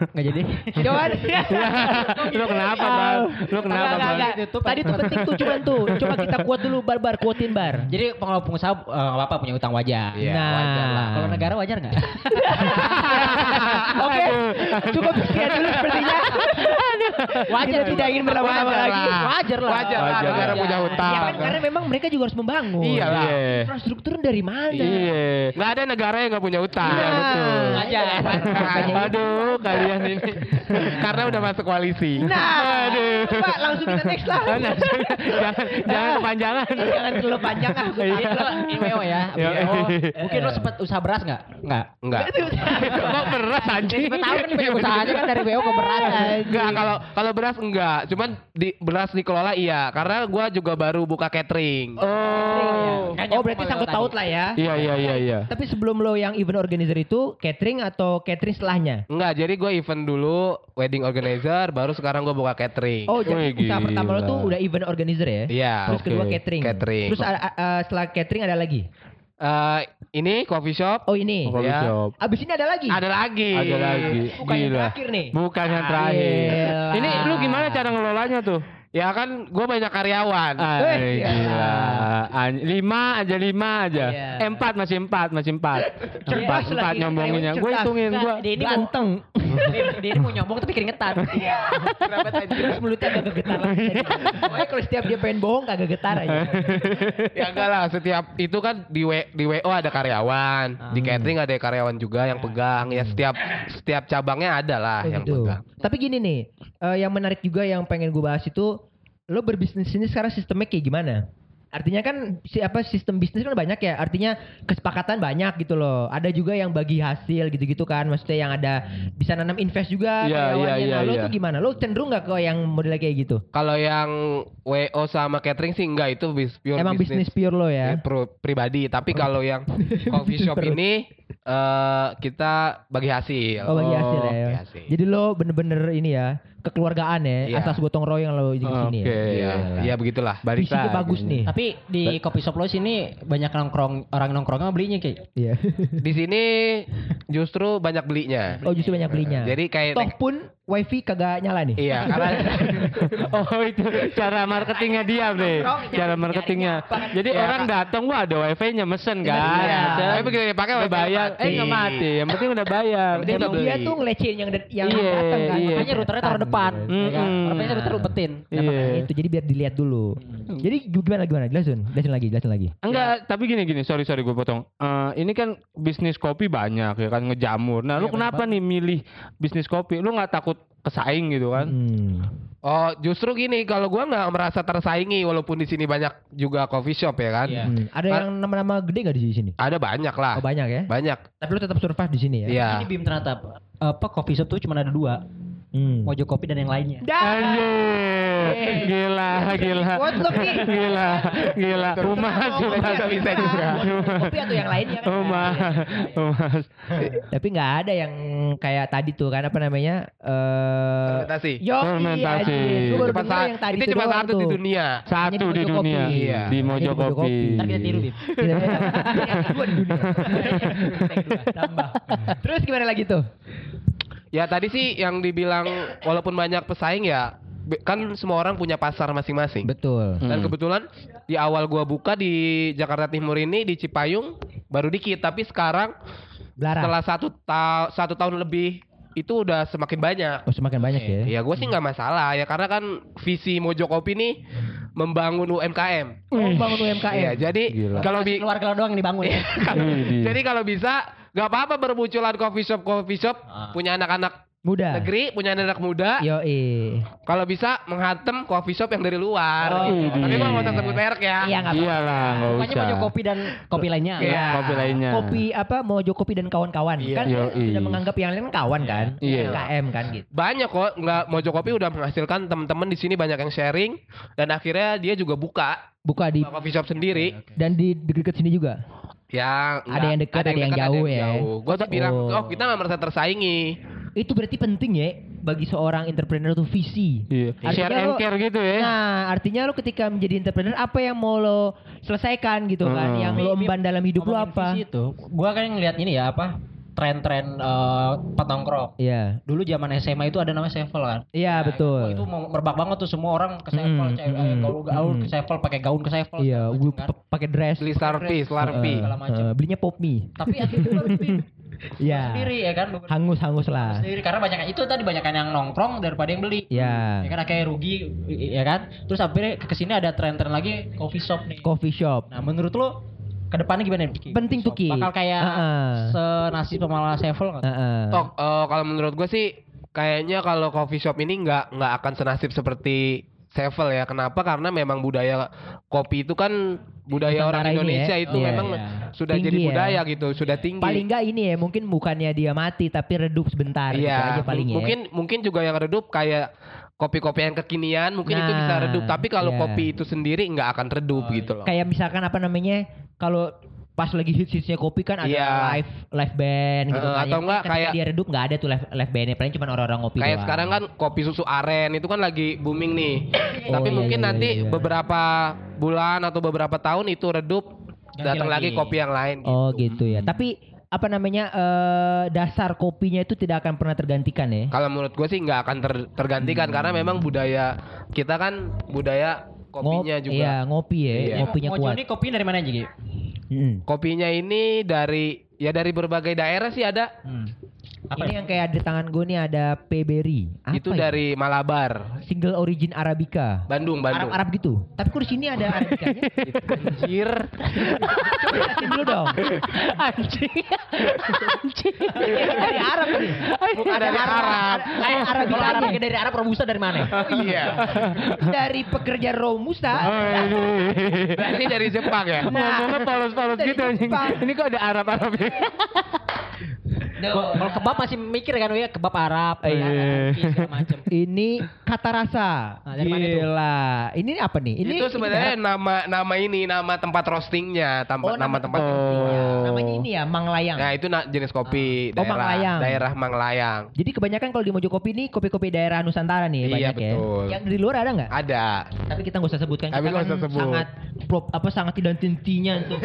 Enggak jadi. Coba. Lu kenapa, Bang? Lu kenapa, Enggak, Bang? enggak, enggak. Tadi tuh penting tuh cuman tuh. Coba kita kuat dulu bar bar kuatin bar. Jadi pengelola pengusaha eh, nggak apa-apa punya utang wajar. Iya, Nah. wajar lah. Kalau negara wajar nggak? Oke, cukup sekian dulu sepertinya. Wajar tidak ingin berlama-lama Wajar lagi. Wajar lah. Wajar lah Wajar. negara punya utang. Ya kan karena memang mereka juga harus membangun. Iya. Infrastruktur dari mana? Iya. Nggak ada negara yang nggak punya utang. Nah, betul. Makanya itu. Aduh, kalian ini. Karena udah masuk koalisi. Nah, Aduh. Pak, langsung kita next lah. Oh, nah, jangan jangan kepanjangan. Jangan terlalu panjang ah. gue Iya. takut. Ini WO ya. Iya. Mungkin lo sempat usaha beras nggak? Nggak. Enggak. Kok beras anjing? Gue tahu kan banyak usahanya kan dari WO ke beras. Enggak kalau kalau beras enggak, cuman di beras dikelola iya, karena gua juga baru buka catering. Oh. Kan Oh nyambung berarti sangkut taut lah ya. Iya iya iya iya. Tapi sebelum lo yang event organizer itu catering atau catering setelahnya? Enggak, jadi gue event dulu wedding organizer, baru sekarang gue buka catering. Oh jadi usaha pertama lo tuh udah event organizer ya? Iya. Terus Oke. kedua catering. Catering. Terus a- setelah catering ada lagi? Eh, ini coffee shop. Oh ini. Coffee Ya. shop. Abis ini ada lagi? Ada lagi. Ada lagi. Bukan yang Gila. terakhir nih. Bukan yang terakhir. gila. Ini lu gimana cara ngelolanya tuh? Ya kan gue banyak karyawan. Ah, Eh, gila. An- lima aja lima aja. Iya. Eh, empat masih empat masih empat. empat Cerdas empat lagi, nyombonginnya. karyawan Gue hitungin gue. dia ini Ganteng. dia, ini mau nyombong tapi keringetan. Kenapa tadi? Terus mulutnya kagak getar lagi. Pokoknya kalau setiap dia pengen bohong kagak getar aja. ya enggak lah, setiap itu kan di W, di WO ada karyawan, di Hmm. catering ada karyawan juga yang pegang. Ya setiap setiap cabangnya ada lah Oh, yang gitu. pegang. Tapi gini nih, eh, yang menarik juga yang pengen gue bahas itu, lo berbisnis ini sekarang sistemnya kayak gimana? Artinya kan si apa sistem bisnis kan banyak ya. Artinya kesepakatan banyak gitu loh. Ada juga yang bagi hasil gitu-gitu kan. Maksudnya yang ada bisa nanam invest juga Iya, karyawannya. iya, nah, lo iya. tuh gimana? Lo cenderung nggak ke yang modelnya kayak gitu? Kalau yang WO sama catering sih enggak itu bis, pure Emang bisnis pure lo Ya, ya? pro- pribadi, tapi kalau yang coffee shop ini eh kita bagi hasil. Oh bagi hasil ya. bagi hasil. Jadi lo bener-bener ini ya kekeluargaan ya, Iya. asas gotong royong lo di sini Oke. ya. Iya, iya begitulah. Balik Visinya lagi bagus nih. tapi di kopi shop lo sini banyak nongkrong orang nongkrongnya belinya kayak. Iya. Di sini justru banyak belinya. oh justru banyak belinya. Jadi kayak Toh pun wifi kagak nyala nih. iya, karena Oh itu cara marketingnya dia bre Cara marketingnya Jadi Iya, orang datang Wah ada wifi nya mesen kan Iya. Tapi begitu dipakai wifi-nya bayar mati. Eh nggak mati Yang penting udah bayar Dia udah beli. dia tuh ngelecehin yang yang Iya, datang kan. iya. Makanya routernya taruh depan. Mm-mm. ya kan? Makanya router umpetin. Iya. Makanya itu jadi biar dilihat dulu. Jadi gimana gimana? Jelasin, jelasin lagi, jelasin lagi. Enggak, tapi gini gini, sorry sorry gue potong. Eh, ini kan bisnis kopi banyak ya kan ngejamur. Nah, lu kenapa nih milih bisnis kopi? Lu nggak takut kesaing gitu kan? Hmm. Oh, justru gini, kalau gua nggak merasa tersaingi walaupun di sini banyak juga coffee shop ya kan. Iya. Hmm. Ada yang nama-nama gede gak di sini? Ada banyak lah. Oh banyak ya. Banyak. Tapi lu tetap survive di sini ya. Iya. Ini Bim ternyata apa coffee shop tuh cuma ada dua. Hmm. Mojo Kopi dan yang lainnya. Anjir. Gila, gila. Gila, gila. Umas, Kopi umas. atau bisa juga. Kopi atau yang lainnya kan? Umas, umas. Tapi nggak ada yang kayak tadi tuh kan apa namanya? Eh Fermentasi. Yo, Fermentasi. Cuma yang tadi itu cuma satu di dunia. Satu di dunia. Iya. Di Mojo Hanya di Mojo Kopi. Ntar kita tiru dunia. Tambah. Terus gimana lagi tuh? Ya tadi sih yang dibilang walaupun banyak pesaing ya kan semua orang punya pasar masing-masing. Betul. Dan Hmm. kebetulan di awal gua buka di Jakarta Timur ini di Cipayung baru dikit tapi sekarang Belarang. setelah satu ta- satu tahun lebih itu udah semakin banyak. Oh semakin banyak ya. Ya gue sih nggak masalah ya karena kan visi Mojo Kopi nih membangun UMKM. Oh, bangun UMKM. Iya, jadi Gila. kalau bi Keluarga lo doang yang dibangun ya. Jadi kalau bisa nggak apa-apa bermunculan coffee shop coffee shop punya anak-anak Muda. negeri, punya anak muda. Yo Kalau bisa menghantem coffee shop yang dari luar. Oh, gitu. iya. Tapi gua nggak usah sebut merek ya. Iya nggak apa-apa. Iyalah, nggak Pokoknya usah. Mojo Kopi dan kopi lainnya. Iya. Kopi lainnya. Kopi apa Mojo Kopi dan kawan-kawan Iya. kan Yoi. sudah menganggap yang lain kawan kan Iya. UMKM kan gitu Banyak kok nggak Mojo Kopi udah menghasilkan teman-teman di sini banyak yang sharing dan akhirnya dia juga buka buka di coffee shop sendiri. dan di dekat sini juga Ya, Ada yang dekat, ada yang dekat, jauh ya. Gue sih bilang, Oh. oh kita nggak merasa tersaingi. itu berarti penting ya bagi seorang entrepreneur tuh visi Iya. Artinya Share and lo- care gitu ya. Nah, artinya lo ketika menjadi entrepreneur apa yang mau lo selesaikan gitu kan? Hmm. Yang lo emban dalam hidup lo apa? visi itu, gua kan ngeliat ini ya apa tren-tren eh, petongkrok. Iya. Dulu zaman SMA itu ada namanya sevel kan. Iya, Nah, betul. Itu mau merebak banget tuh semua orang ke sevel, Mm, mm, eh, gaul-gaul mm. ke sevel, pakai gaun ke sevel. Iya, kan. pakai dress. Beli Slurpee. segala macem. Eh, belinya pop mie. Tapi akhirnya gua bikin Iya. sendiri ya kan. Hangus-hangus lah. sendiri karena banyak itu tadi banyak yang nongkrong daripada yang beli. Iya. Ya kan akhirnya rugi ya kan. Terus akhirnya ke sini ada tren-tren lagi coffee shop nih. Coffee shop. Nah, menurut lo ke depannya gimana nih? Penting tuh, Ki. Bakal kayak Heeh. senasib sama sevel nggak? Heeh. Tok, eh, kalau menurut gue sih kayaknya kalau coffee shop ini nggak nggak akan senasib seperti Sevel ya. Kenapa? Karena memang budaya kopi itu kan budaya Nusantara orang ini Indonesia ya. itu Iya, memang iya. sudah Tinggi jadi ya. budaya gitu, sudah tinggi. Paling enggak ini ya, mungkin bukannya dia mati tapi redup sebentar gitu Iya, aja paling ya. mungkin mungkin juga yang redup kayak kopi-kopi yang kekinian mungkin itu Nah, bisa redup. Tapi kalau iya. kopi itu sendiri nggak akan redup gitu loh. Kayak misalkan apa namanya kalau pas lagi hits-hitsnya kopi kan ada Iya. live live band gitu kan. atau enggak ketika kayak- dia redup nggak ada tuh live live bandnya paling cuma orang-orang ngopi Kayak doang. sekarang kan kopi susu aren itu kan lagi booming nih. Oh, Tapi iya, mungkin iya, nanti iya. beberapa bulan atau beberapa tahun itu redup datang lagi. lagi. kopi yang lain gitu. Oh gitu ya. Tapi apa namanya eh, dasar kopinya itu tidak akan pernah tergantikan ya. Kalau menurut gue sih nggak akan ter- tergantikan karena memang budaya kita kan budaya kopinya Ngop- juga. Iya, ngopi ya, Iya. ngopinya Mojo kuat. ini kopi dari mana aja, Gi? Mm. Kopinya ini dari ya dari berbagai daerah sih ada. Hmm. Ini yang kayak di tangan gue nih ada Peberry. Apa itu ya? dari Malabar, single origin Arabica. Bandung, Bandung. Arab-Arab gitu. Tapi kok di sini ada Arabicanya? Anjir. Coba dulu dong. Anjing. Anjing. dari Arab nih. Bukan dari Arab. Kayak Kalau Arabicanya. Arabnya dari Arab, Robusta dari mana? iya. dari pekerja Romusa. Berarti dari Jepang ya? Ngomongnya polos-polos gitu anjing. Ini kok ada Arab-Arab ya? Kalau kebab masih mikir kan, oh ya kebab Arab, Iya. ya, macem. Ini kata rasa. Nah, dari mana itu? Gila. Ini apa nih? Ini itu sebenarnya nama nama ini nama tempat roastingnya, tempat Oh, nama, nama tempat Oh. roastingnya. Namanya ini ya, Manglayang. Nah, itu jenis kopi Oh, daerah Manglayang. daerah Manglayang. Jadi kebanyakan kalau di Mojokopi ini kopi-kopi daerah Nusantara nih Iya, banyak ya. betul. Yang dari luar ada nggak? Ada. Tapi kita nggak usah sebutkan. Tapi Kita kan usah sebut. sangat prop, apa sangat tidak tentunya untuk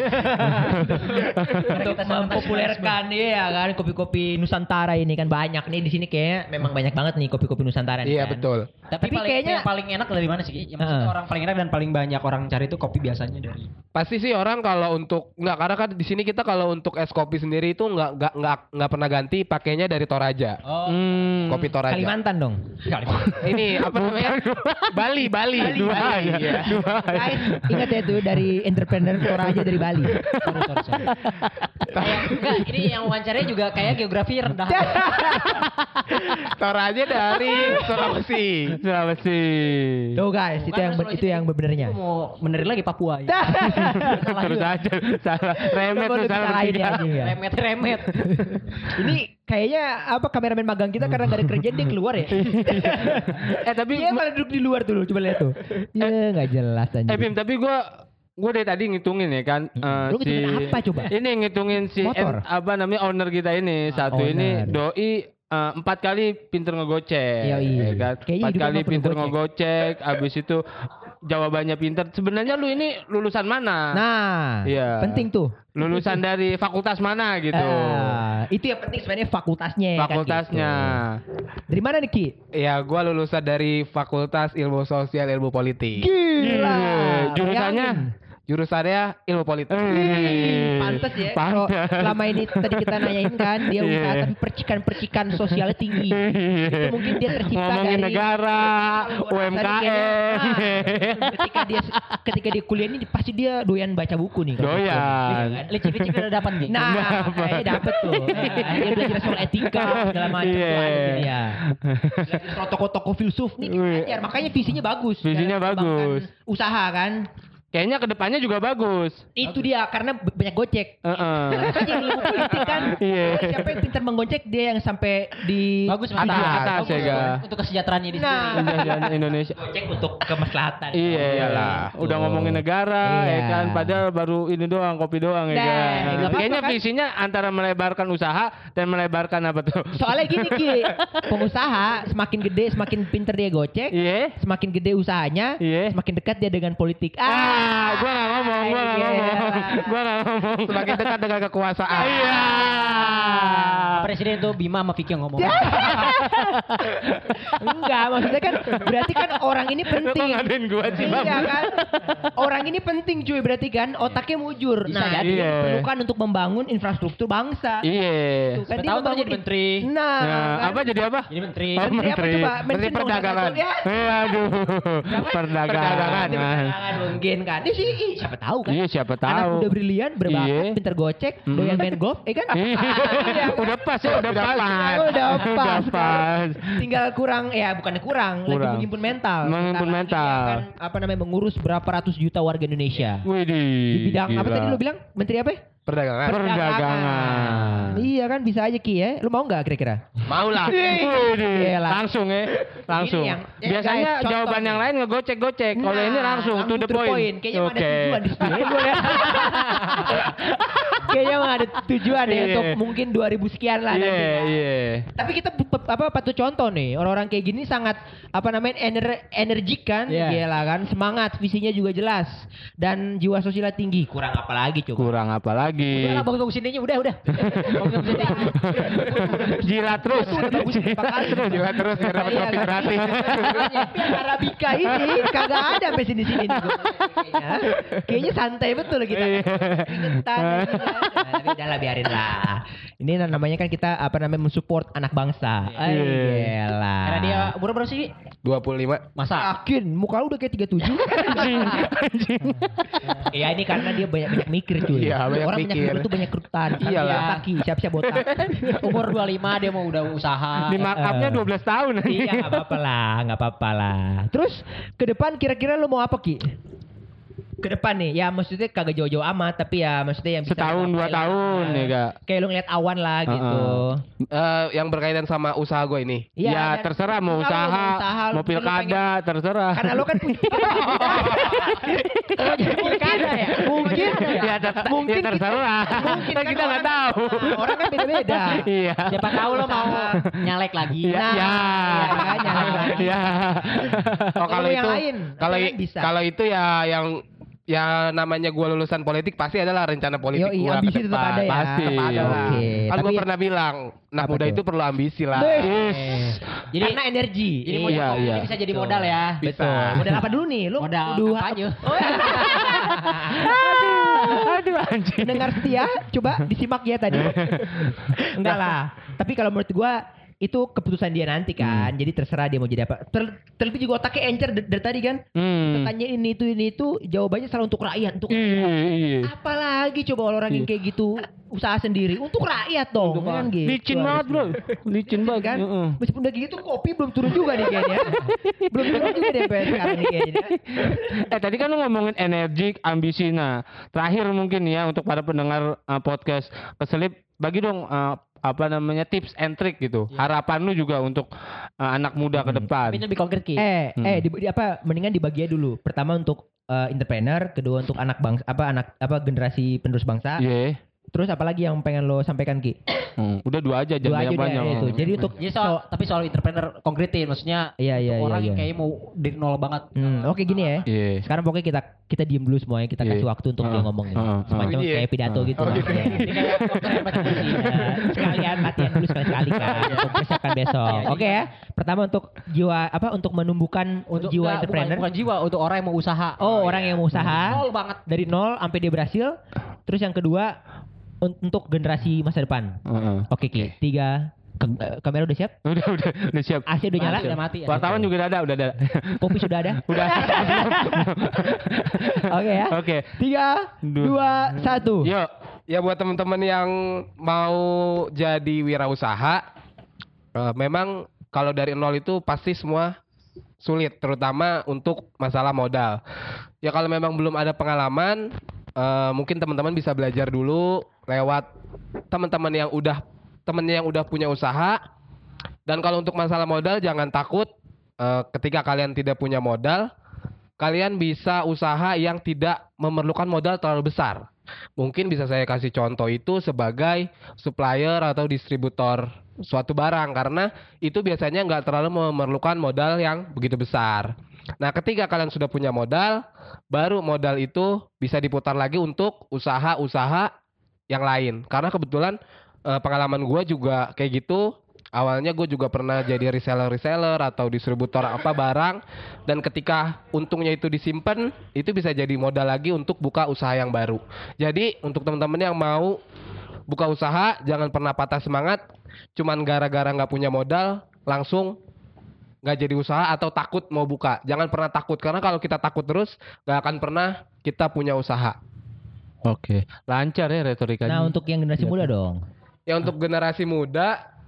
untuk mempopulerkan ya kan kopi-kopi Nusantara ini kan banyak nih di sini kayaknya memang banyak banget nih kopi-kopi Nusantara nih Iya, kan. betul. Tapi, Tapi paling, kayaknya- yang paling enak dari mana sih? Yang maksudnya Heeh. orang paling enak dan paling banyak orang cari itu kopi biasanya dari Pasti sih orang kalau untuk nggak karena kan di sini kita kalau untuk es kopi sendiri itu nggak nggak nggak nggak pernah ganti pakainya dari Toraja. Oh, Hmm. Kopi Toraja. Kalimantan dong. Ini apa namanya? Bali, Bali. Dua Bali, ya. iya. Dua ya. Guys, ingat ya tuh dari entrepreneur Toraja dari Bali. sorry, sorry, sorry. Kayak- enggak, ini yang wawancaranya juga kayak geografi rendah. Toraja dari Sulawesi. Sulawesi. Tuh guys, itu yang Sulawesi itu yang benernya. mau benerin lagi Papua ya. Salah Terus aja salah remet tuh salah bertiga. ya. Remet remet. Ini kayaknya apa kameramen magang kita karena gak ada kerjaan dia keluar ya. Eh tapi Dia malah duduk di luar tuh, coba lihat tuh. Ya nggak jelas aja. Eh Bim, tapi gua gua dari tadi ngitungin ya kan eh, Lu ngitungin apa coba? Ini ngitungin si Motor? en- apa namanya owner kita ini satu owner. ini doi eh, empat kali pinter ngegocek, Yoi. ya kan? Kayaknya Empat kali pinter gocek. ngegocek, abis itu jawabannya pinter. Sebenarnya lu ini lulusan mana? Nah, Iya. penting tuh. Lulusan dari fakultas mana gitu? Ah, itu yang penting sebenarnya fakultasnya. kan, Fakultasnya. gitu. Dari mana nih Ki? Ya, gua lulusan dari Fakultas Ilmu Sosial Ilmu Politik. Gila. Iya, jurusannya? Bayangin. Jurusannya Ilmu Politik. Eh, Pantes ya. Kalau Pantes. selama ini tadi kita nanyain kan dia Iya. usaha tapi percikan-percikan sosialnya tinggi. Itu mungkin dia tercipta Ngomongin dari negara, UMKM. kayaknya, ah, ketika dia ketika dia kuliah ini pasti dia doyan baca buku nih kan. Doyan. Licin-licin udah dapat nih. Nah, kayaknya dapet tuh. Nah, dia belajar soal etika segala macam Iya. tuh ada tuh dia. Belajar soal tokoh-tokoh filsuf nih. Makanya visinya bagus. Visinya mengembangkan bagus. Usaha kan. Kayaknya ke depannya juga bagus. Itu dia karena banyak gocek. Heeh. Makanya ilmu politik kan. Iya. Siapa yang pintar menggocek dia yang sampai di Bagus Atas, atas, Bagus ya, Ga. untuk kesejahteraannya di sini. Nah. Kerajaan Indonesia. gocek untuk kemaslahatan. Iya, Iyalah. udah ngomongin negara Iya. ya kan, padahal baru ini doang kopi doang ya Nah, kan. apa-apa, Kayaknya kan? visinya antara melebarkan usaha dan melebarkan apa tuh? Soalnya gini Ki, pengusaha semakin gede semakin pinter dia gocek, Iya. semakin gede usahanya, Iya. semakin dekat dia dengan politik. Ah, gua gak ngomong, gua gak iya. ngomong, gua gak ngomong. Semakin dekat dengan kekuasaan. Iya. Presiden itu Bima sama Vicky yang ngomong. Enggak, maksudnya kan berarti kan orang ini Lu kok penting. ngaduin gua sih, Bang? Iya kan? Orang ini penting cuy berarti kan otaknya mujur. Bisa nah, jadi. Iya. diperlukan untuk membangun infrastruktur bangsa. Iya. Kan dia membangun jadi menteri. Nah, Nah, kan? apa jadi apa? Jadi menteri. Oh, Menteri apa menteri. coba? Menteri perdagangan. Ya. Aduh, perdagangan. Perdagangan mungkin kan. Dia sih ih, siapa tahu kan. Iya, siapa Anak tahu. muda brilian, berbakat, Iya. pinter gocek, doyan main golf, eh kan? Iya. Iya, kan? Udah pas ya, udah pas. Udah pas. pas. Tinggal kurang, ya bukannya kurang, lagi Kurang. menghimpun mental. Menghimpun mental. akan, apa namanya mengurus berapa ratus juta warga Indonesia. Widih. Di bidang apa gila. tadi lu bilang? Menteri apa? ya? Perdagangan. Perdagangan. Iya kan bisa aja Ki ya. Lu mau nggak kira-kira? Mau lah. Iyalah. langsung ya, langsung. yang- ya, Biasanya guys, jawaban nih. yang lain ngegocek-gocek. Kalau ini Nah, langsung to the to point. Kayaknya emang ada Oke. tujuan di lihat. Kayaknya emang ada tujuan ya Iya. untuk mungkin 2000 sekian lah Iya, nantinya. iya. Tapi kita apa patut contoh nih orang-orang kayak gini sangat apa namanya ener energik kan, Iya. Gila kan, semangat, visinya juga jelas dan jiwa sosialnya tinggi. Kurang apa lagi coba? Kurang apa lagi? Udah lah bagus-bagus sininya udah udah. Bagus-bagus. Jilat terus. Berapa kali. Jilat terus biar dapat Iya, kopi gratis. Arabica ini kagak ada sampai sini-sini kayaknya. Santai betul kita. Iya. Tapi udah lah biarin lah. Ini namanya kan kita apa namanya mensupport anak bangsa. Iya. gila. Karena dia umur berapa sih? 25. Masa? Yakin muka lu udah kayak 37 Anjing, anjing. Ya ini karena dia banyak banyak mikir cuy Iya, banyak Orang mikir. Banyak mikir tuh banyak kerutan Iyalah. Kaki siap-siap botak Umur 25 dia mau udah usaha. Di markupnya 12 tahun. Iya gak apa-apa lah Gak apa-apa lah Terus ke depan kira-kira lu mau apa Ki? Ke depan nih Ya maksudnya kagak jauh-jauh amat Tapi ya maksudnya yang bisa Setahun dua tahun ya kak. Kayak lu ngeliat awan lah gitu Eh, yang berkaitan sama usaha gue ini. Iya, ya dan- terserah mau Kalau usaha, usaha, mau lu pengen- pilkada, terserah. Karena lu kan punya Mungkin ya Mungkin ya, ter- Mungkin ya terserah. Mungkin Kan kita nggak tahu. Orang kan beda-beda Iya. Siapa tahu lo mau nyalek lagi. Ya. nyalek lagi. Ya. Oh kalau itu kalau itu ya yang ya namanya gue lulusan politik pasti adalah rencana politik Yoi, gue ambisi tetap ada ya. Pasti. Tetap ada lah. Oke, Kan gue pernah bilang, nah muda itu perlu ambisi lah. Yes. Jadi Karena energi. Jadi mau Iya, iya. bisa jadi modal ya. Bisa. Betul. Modal apa dulu nih? Lu Modal kudu- kampanye. Oh, iya. Aduh anjing. Pendengar setia, coba disimak ya tadi. Enggak lah. Tapi kalau menurut gua itu keputusan dia nanti kan. Jadi terserah dia mau jadi apa. Ter terlebih juga otaknya encer dari, tadi kan. Hmm. Tanya ini itu ini itu jawabannya selalu untuk rakyat, untuk Iya, iya. apalagi coba orang yang kayak gitu usaha sendiri untuk rakyat dong kan gitu. Licin banget bro, licin banget kan Heeh. meskipun udah gitu kopi belum turun juga nih kayaknya belum turun juga sampai sekarang nih kayaknya Eh tadi kan lu ngomongin energik, ambisi. Nah, terakhir mungkin ya untuk para pendengar uh, podcast keselip, bagi dong uh, apa namanya tips and trick gitu. Harapan lu juga untuk uh, anak muda ke depan. Tapi lebih konkret ki. Eh, Hmm. eh di, di- apa mendingan dibagi aja dulu. Pertama untuk eh, entrepreneur, kedua untuk anak bangsa apa anak apa generasi penerus bangsa. Iya. Terus apalagi yang pengen lo sampaikan Ki? Hmm, Udah dua aja Dua jangan aja banyak banyak. itu. Jadi untuk Jadi soal, tapi soal entrepreneur konkretin maksudnya Iya, iya, untuk iya, orang yang iya. kayaknya mau dari nol banget. Hmm, oke gini ya. Iya. Sekarang pokoknya kita kita diem dulu semuanya, kita Iya. kasih waktu untuk dia Heeh, ngomong nih. heeh, Semacam heeh. kayak pidato gitu. Oh, gitu. Iya. Kayak dokter yang pakai kursi. sekalian latihan dulu sekali sekali kan untuk persiapkan besok. Iya, Oke ya. Pertama untuk jiwa apa untuk menumbuhkan Untuk jiwa enggak, entrepreneur. Bukan, bukan jiwa untuk orang yang mau usaha. Oh, orang yang mau usaha. Nol banget. dari nol sampai dia berhasil. Terus yang kedua un- untuk generasi masa depan. Heeh. Oke Ki, tiga. Eh, kamera udah siap? Udah udah udah siap. AC udah nyala? Udah mati. Wartawan juga udah ada, udah ada. Kopi sudah ada? Udah. Oke ya. Oke. Tiga, Du- dua, satu. Yuk. Ya buat teman-teman yang mau jadi wirausaha, eh, memang kalau dari nol itu pasti semua sulit, terutama untuk masalah modal. Ya kalau memang belum ada pengalaman, eh, mungkin teman-teman bisa belajar dulu lewat teman-teman yang udah temennya yang udah punya usaha. Dan kalau untuk masalah modal jangan takut eh, ketika kalian tidak punya modal, kalian bisa usaha yang tidak memerlukan modal terlalu besar. Mungkin bisa saya kasih contoh itu sebagai supplier atau distributor suatu barang karena itu biasanya nggak terlalu memerlukan modal yang begitu besar. Nah, ketika kalian sudah punya modal, baru modal itu bisa diputar lagi untuk usaha-usaha yang lain. Karena kebetulan eh, pengalaman gue juga kayak gitu. Awalnya gue juga pernah jadi reseller-reseller atau distributor apa barang dan ketika untungnya itu disimpan itu bisa jadi modal lagi untuk buka usaha yang baru. Jadi untuk teman-teman yang mau buka usaha jangan pernah patah semangat cuman gara-gara nggak punya modal langsung nggak jadi usaha atau takut mau buka. Jangan pernah takut karena kalau kita takut terus nggak akan pernah kita punya usaha. Oke. Lancar ya retorikanya. Nah untuk yang generasi muda dong. Ya untuk generasi muda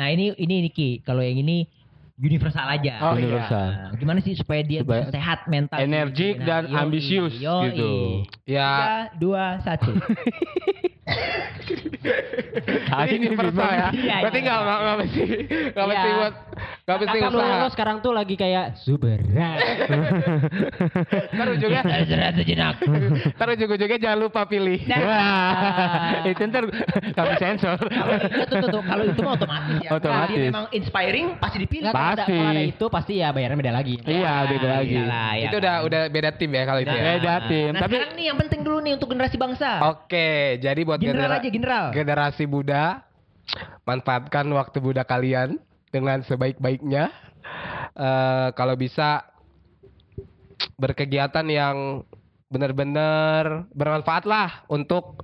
Nah ini ini Niki, kalau yang ini universal aja. Oh, iya. Universal. Nah, gimana sih supaya dia Supaya sehat mental, energik dan Yoi, ambisius yoi. gitu. Tiga, ya dua, satu. Ah, ini universal ya. Iya, Berarti iya, nggak iya. nggak mesti nggak Iya. mesti buat Kakak lu, usaha. lu sekarang tuh lagi kayak Zuberat. Ntar ujungnya Istirahat sejenak. ntar ujung-ujungnya jangan lupa pilih. Wah, itu ntar kami sensor. Iya, tuh, tuh, tuh. Kalau itu mah otomatis ya. Otomatis. Dia memang inspiring pasti dipilih. Nggak, kalau ada, Pasti. kalau ada itu pasti ya bayarnya beda lagi. Iya, beda lagi. Iyalah, ya itu kan. udah udah beda tim ya kalau itu ya. Beda tim. Nah, Tapi sekarang nih yang penting dulu nih untuk generasi bangsa. Oke, jadi buat General genera- aja, general. generasi muda manfaatkan waktu muda kalian dengan sebaik-baiknya. Eh kalau bisa berkegiatan yang benar-benar bermanfaat lah untuk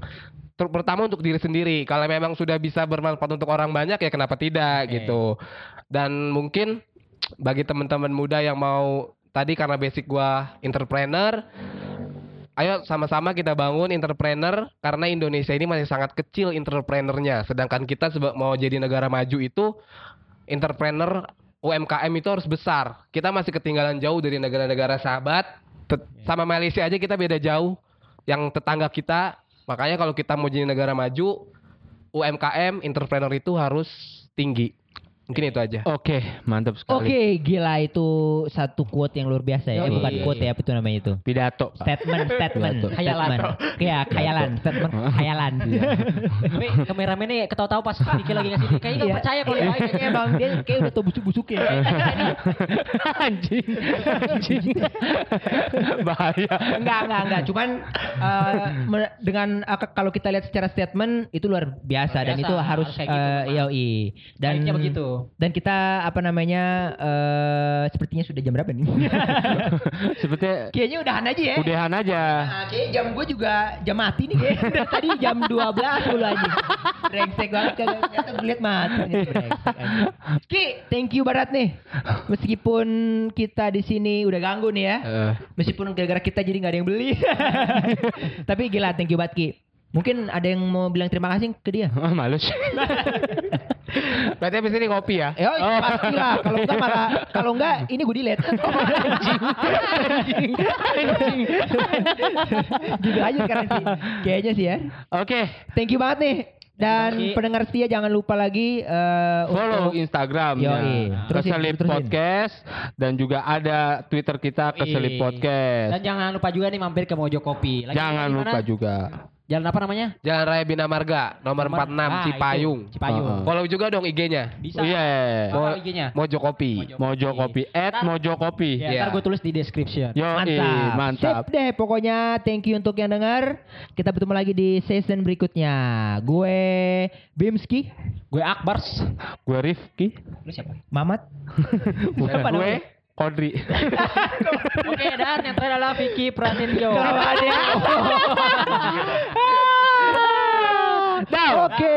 pertama untuk diri sendiri. Kalau memang sudah bisa bermanfaat untuk orang banyak ya kenapa tidak Oke. gitu. Dan mungkin bagi teman-teman muda yang mau tadi karena basic gua entrepreneur Ayo sama-sama kita bangun entrepreneur karena Indonesia ini masih sangat kecil entrepreneurnya. Sedangkan kita mau jadi negara maju itu entrepreneur UMKM itu harus besar. Kita masih ketinggalan jauh dari negara-negara sahabat. Tet- Sama Malaysia aja kita beda jauh. Yang tetangga kita. Makanya kalau kita mau jadi negara maju, UMKM entrepreneur itu harus tinggi. Mungkin itu aja. oke, mantap sekali. Oke, gila itu satu quote yang luar biasa ya. Eh, Yoi. bukan quote ya, apa itu namanya itu? Pidato. Statement, statement, Khayalan. statement. Iya, khayalan, statement khayalan. Tapi kameramen nih ketawa-tawa pas Diki lagi ngasih. Kayaknya nggak Iya. percaya kalau Iya, dia kayaknya emang dia kayak udah tau busuk-busuk ya. anjing. Anjing. Bahaya. enggak, enggak, enggak. Cuman eh, me- dengan eh, ke- kalau kita lihat secara statement itu luar biasa Luar dan biasa, itu harus harus kayak gitu, eh, yoi. Dan Baiknya begitu. Dan kita apa namanya eh sepertinya sudah jam berapa nih? Seperti Kayaknya udahan aja ya. udahan aja. Nah, kayaknya jam gue juga jam mati nih kayaknya. Dari Tadi jam 12 dulu aja. Brengsek banget kagak ternyata gue liat mati nih. Ki, thank you banget nih. Meskipun kita di sini udah ganggu nih ya. Eh, Meskipun gara-gara kita jadi nggak ada yang beli. Tapi gila thank you banget Ki. Mungkin ada yang mau bilang terima kasih ke dia. oh, malu sih. Berarti habis ini ngopi ya? Eh, oh, pastilah. Kalau enggak malah kalau enggak ini gue delete. Anjing. Anjing. Juga aja sekarang sih. Kayaknya sih ya. Oke, Thank you banget nih. Dan kasih. pendengar setia jangan lupa lagi eh, follow untuk Instagram. Terusin, Keselip terusin. Podcast dan juga ada Twitter kita Keselip. Podcast. Dan jangan lupa juga nih mampir ke Mojo Kopi. Lagi Jangan lupa juga. Jalan apa namanya? Jalan Raya Bina Marga nomor Nomor- 46 Ah, Cipayung. itu, Cipayung. Heeh. Follow juga dong IG-nya. Bisa. Iya. Apa IG-nya? Mojo Kopi. Mojo Kopi. At Mojo Kopi. Ya, Iya. ntar gue tulis di description. Yo, Mantap. mantap. Sip deh pokoknya thank you untuk yang dengar. Kita bertemu lagi di season berikutnya. Gue Bimski, Gue Akbars. Gue Rifki. Lu siapa? Mamat. Bukan Siapa gue? Kodri. Oke, dan yang terakhir adalah Vicky Prasetyo. Oke.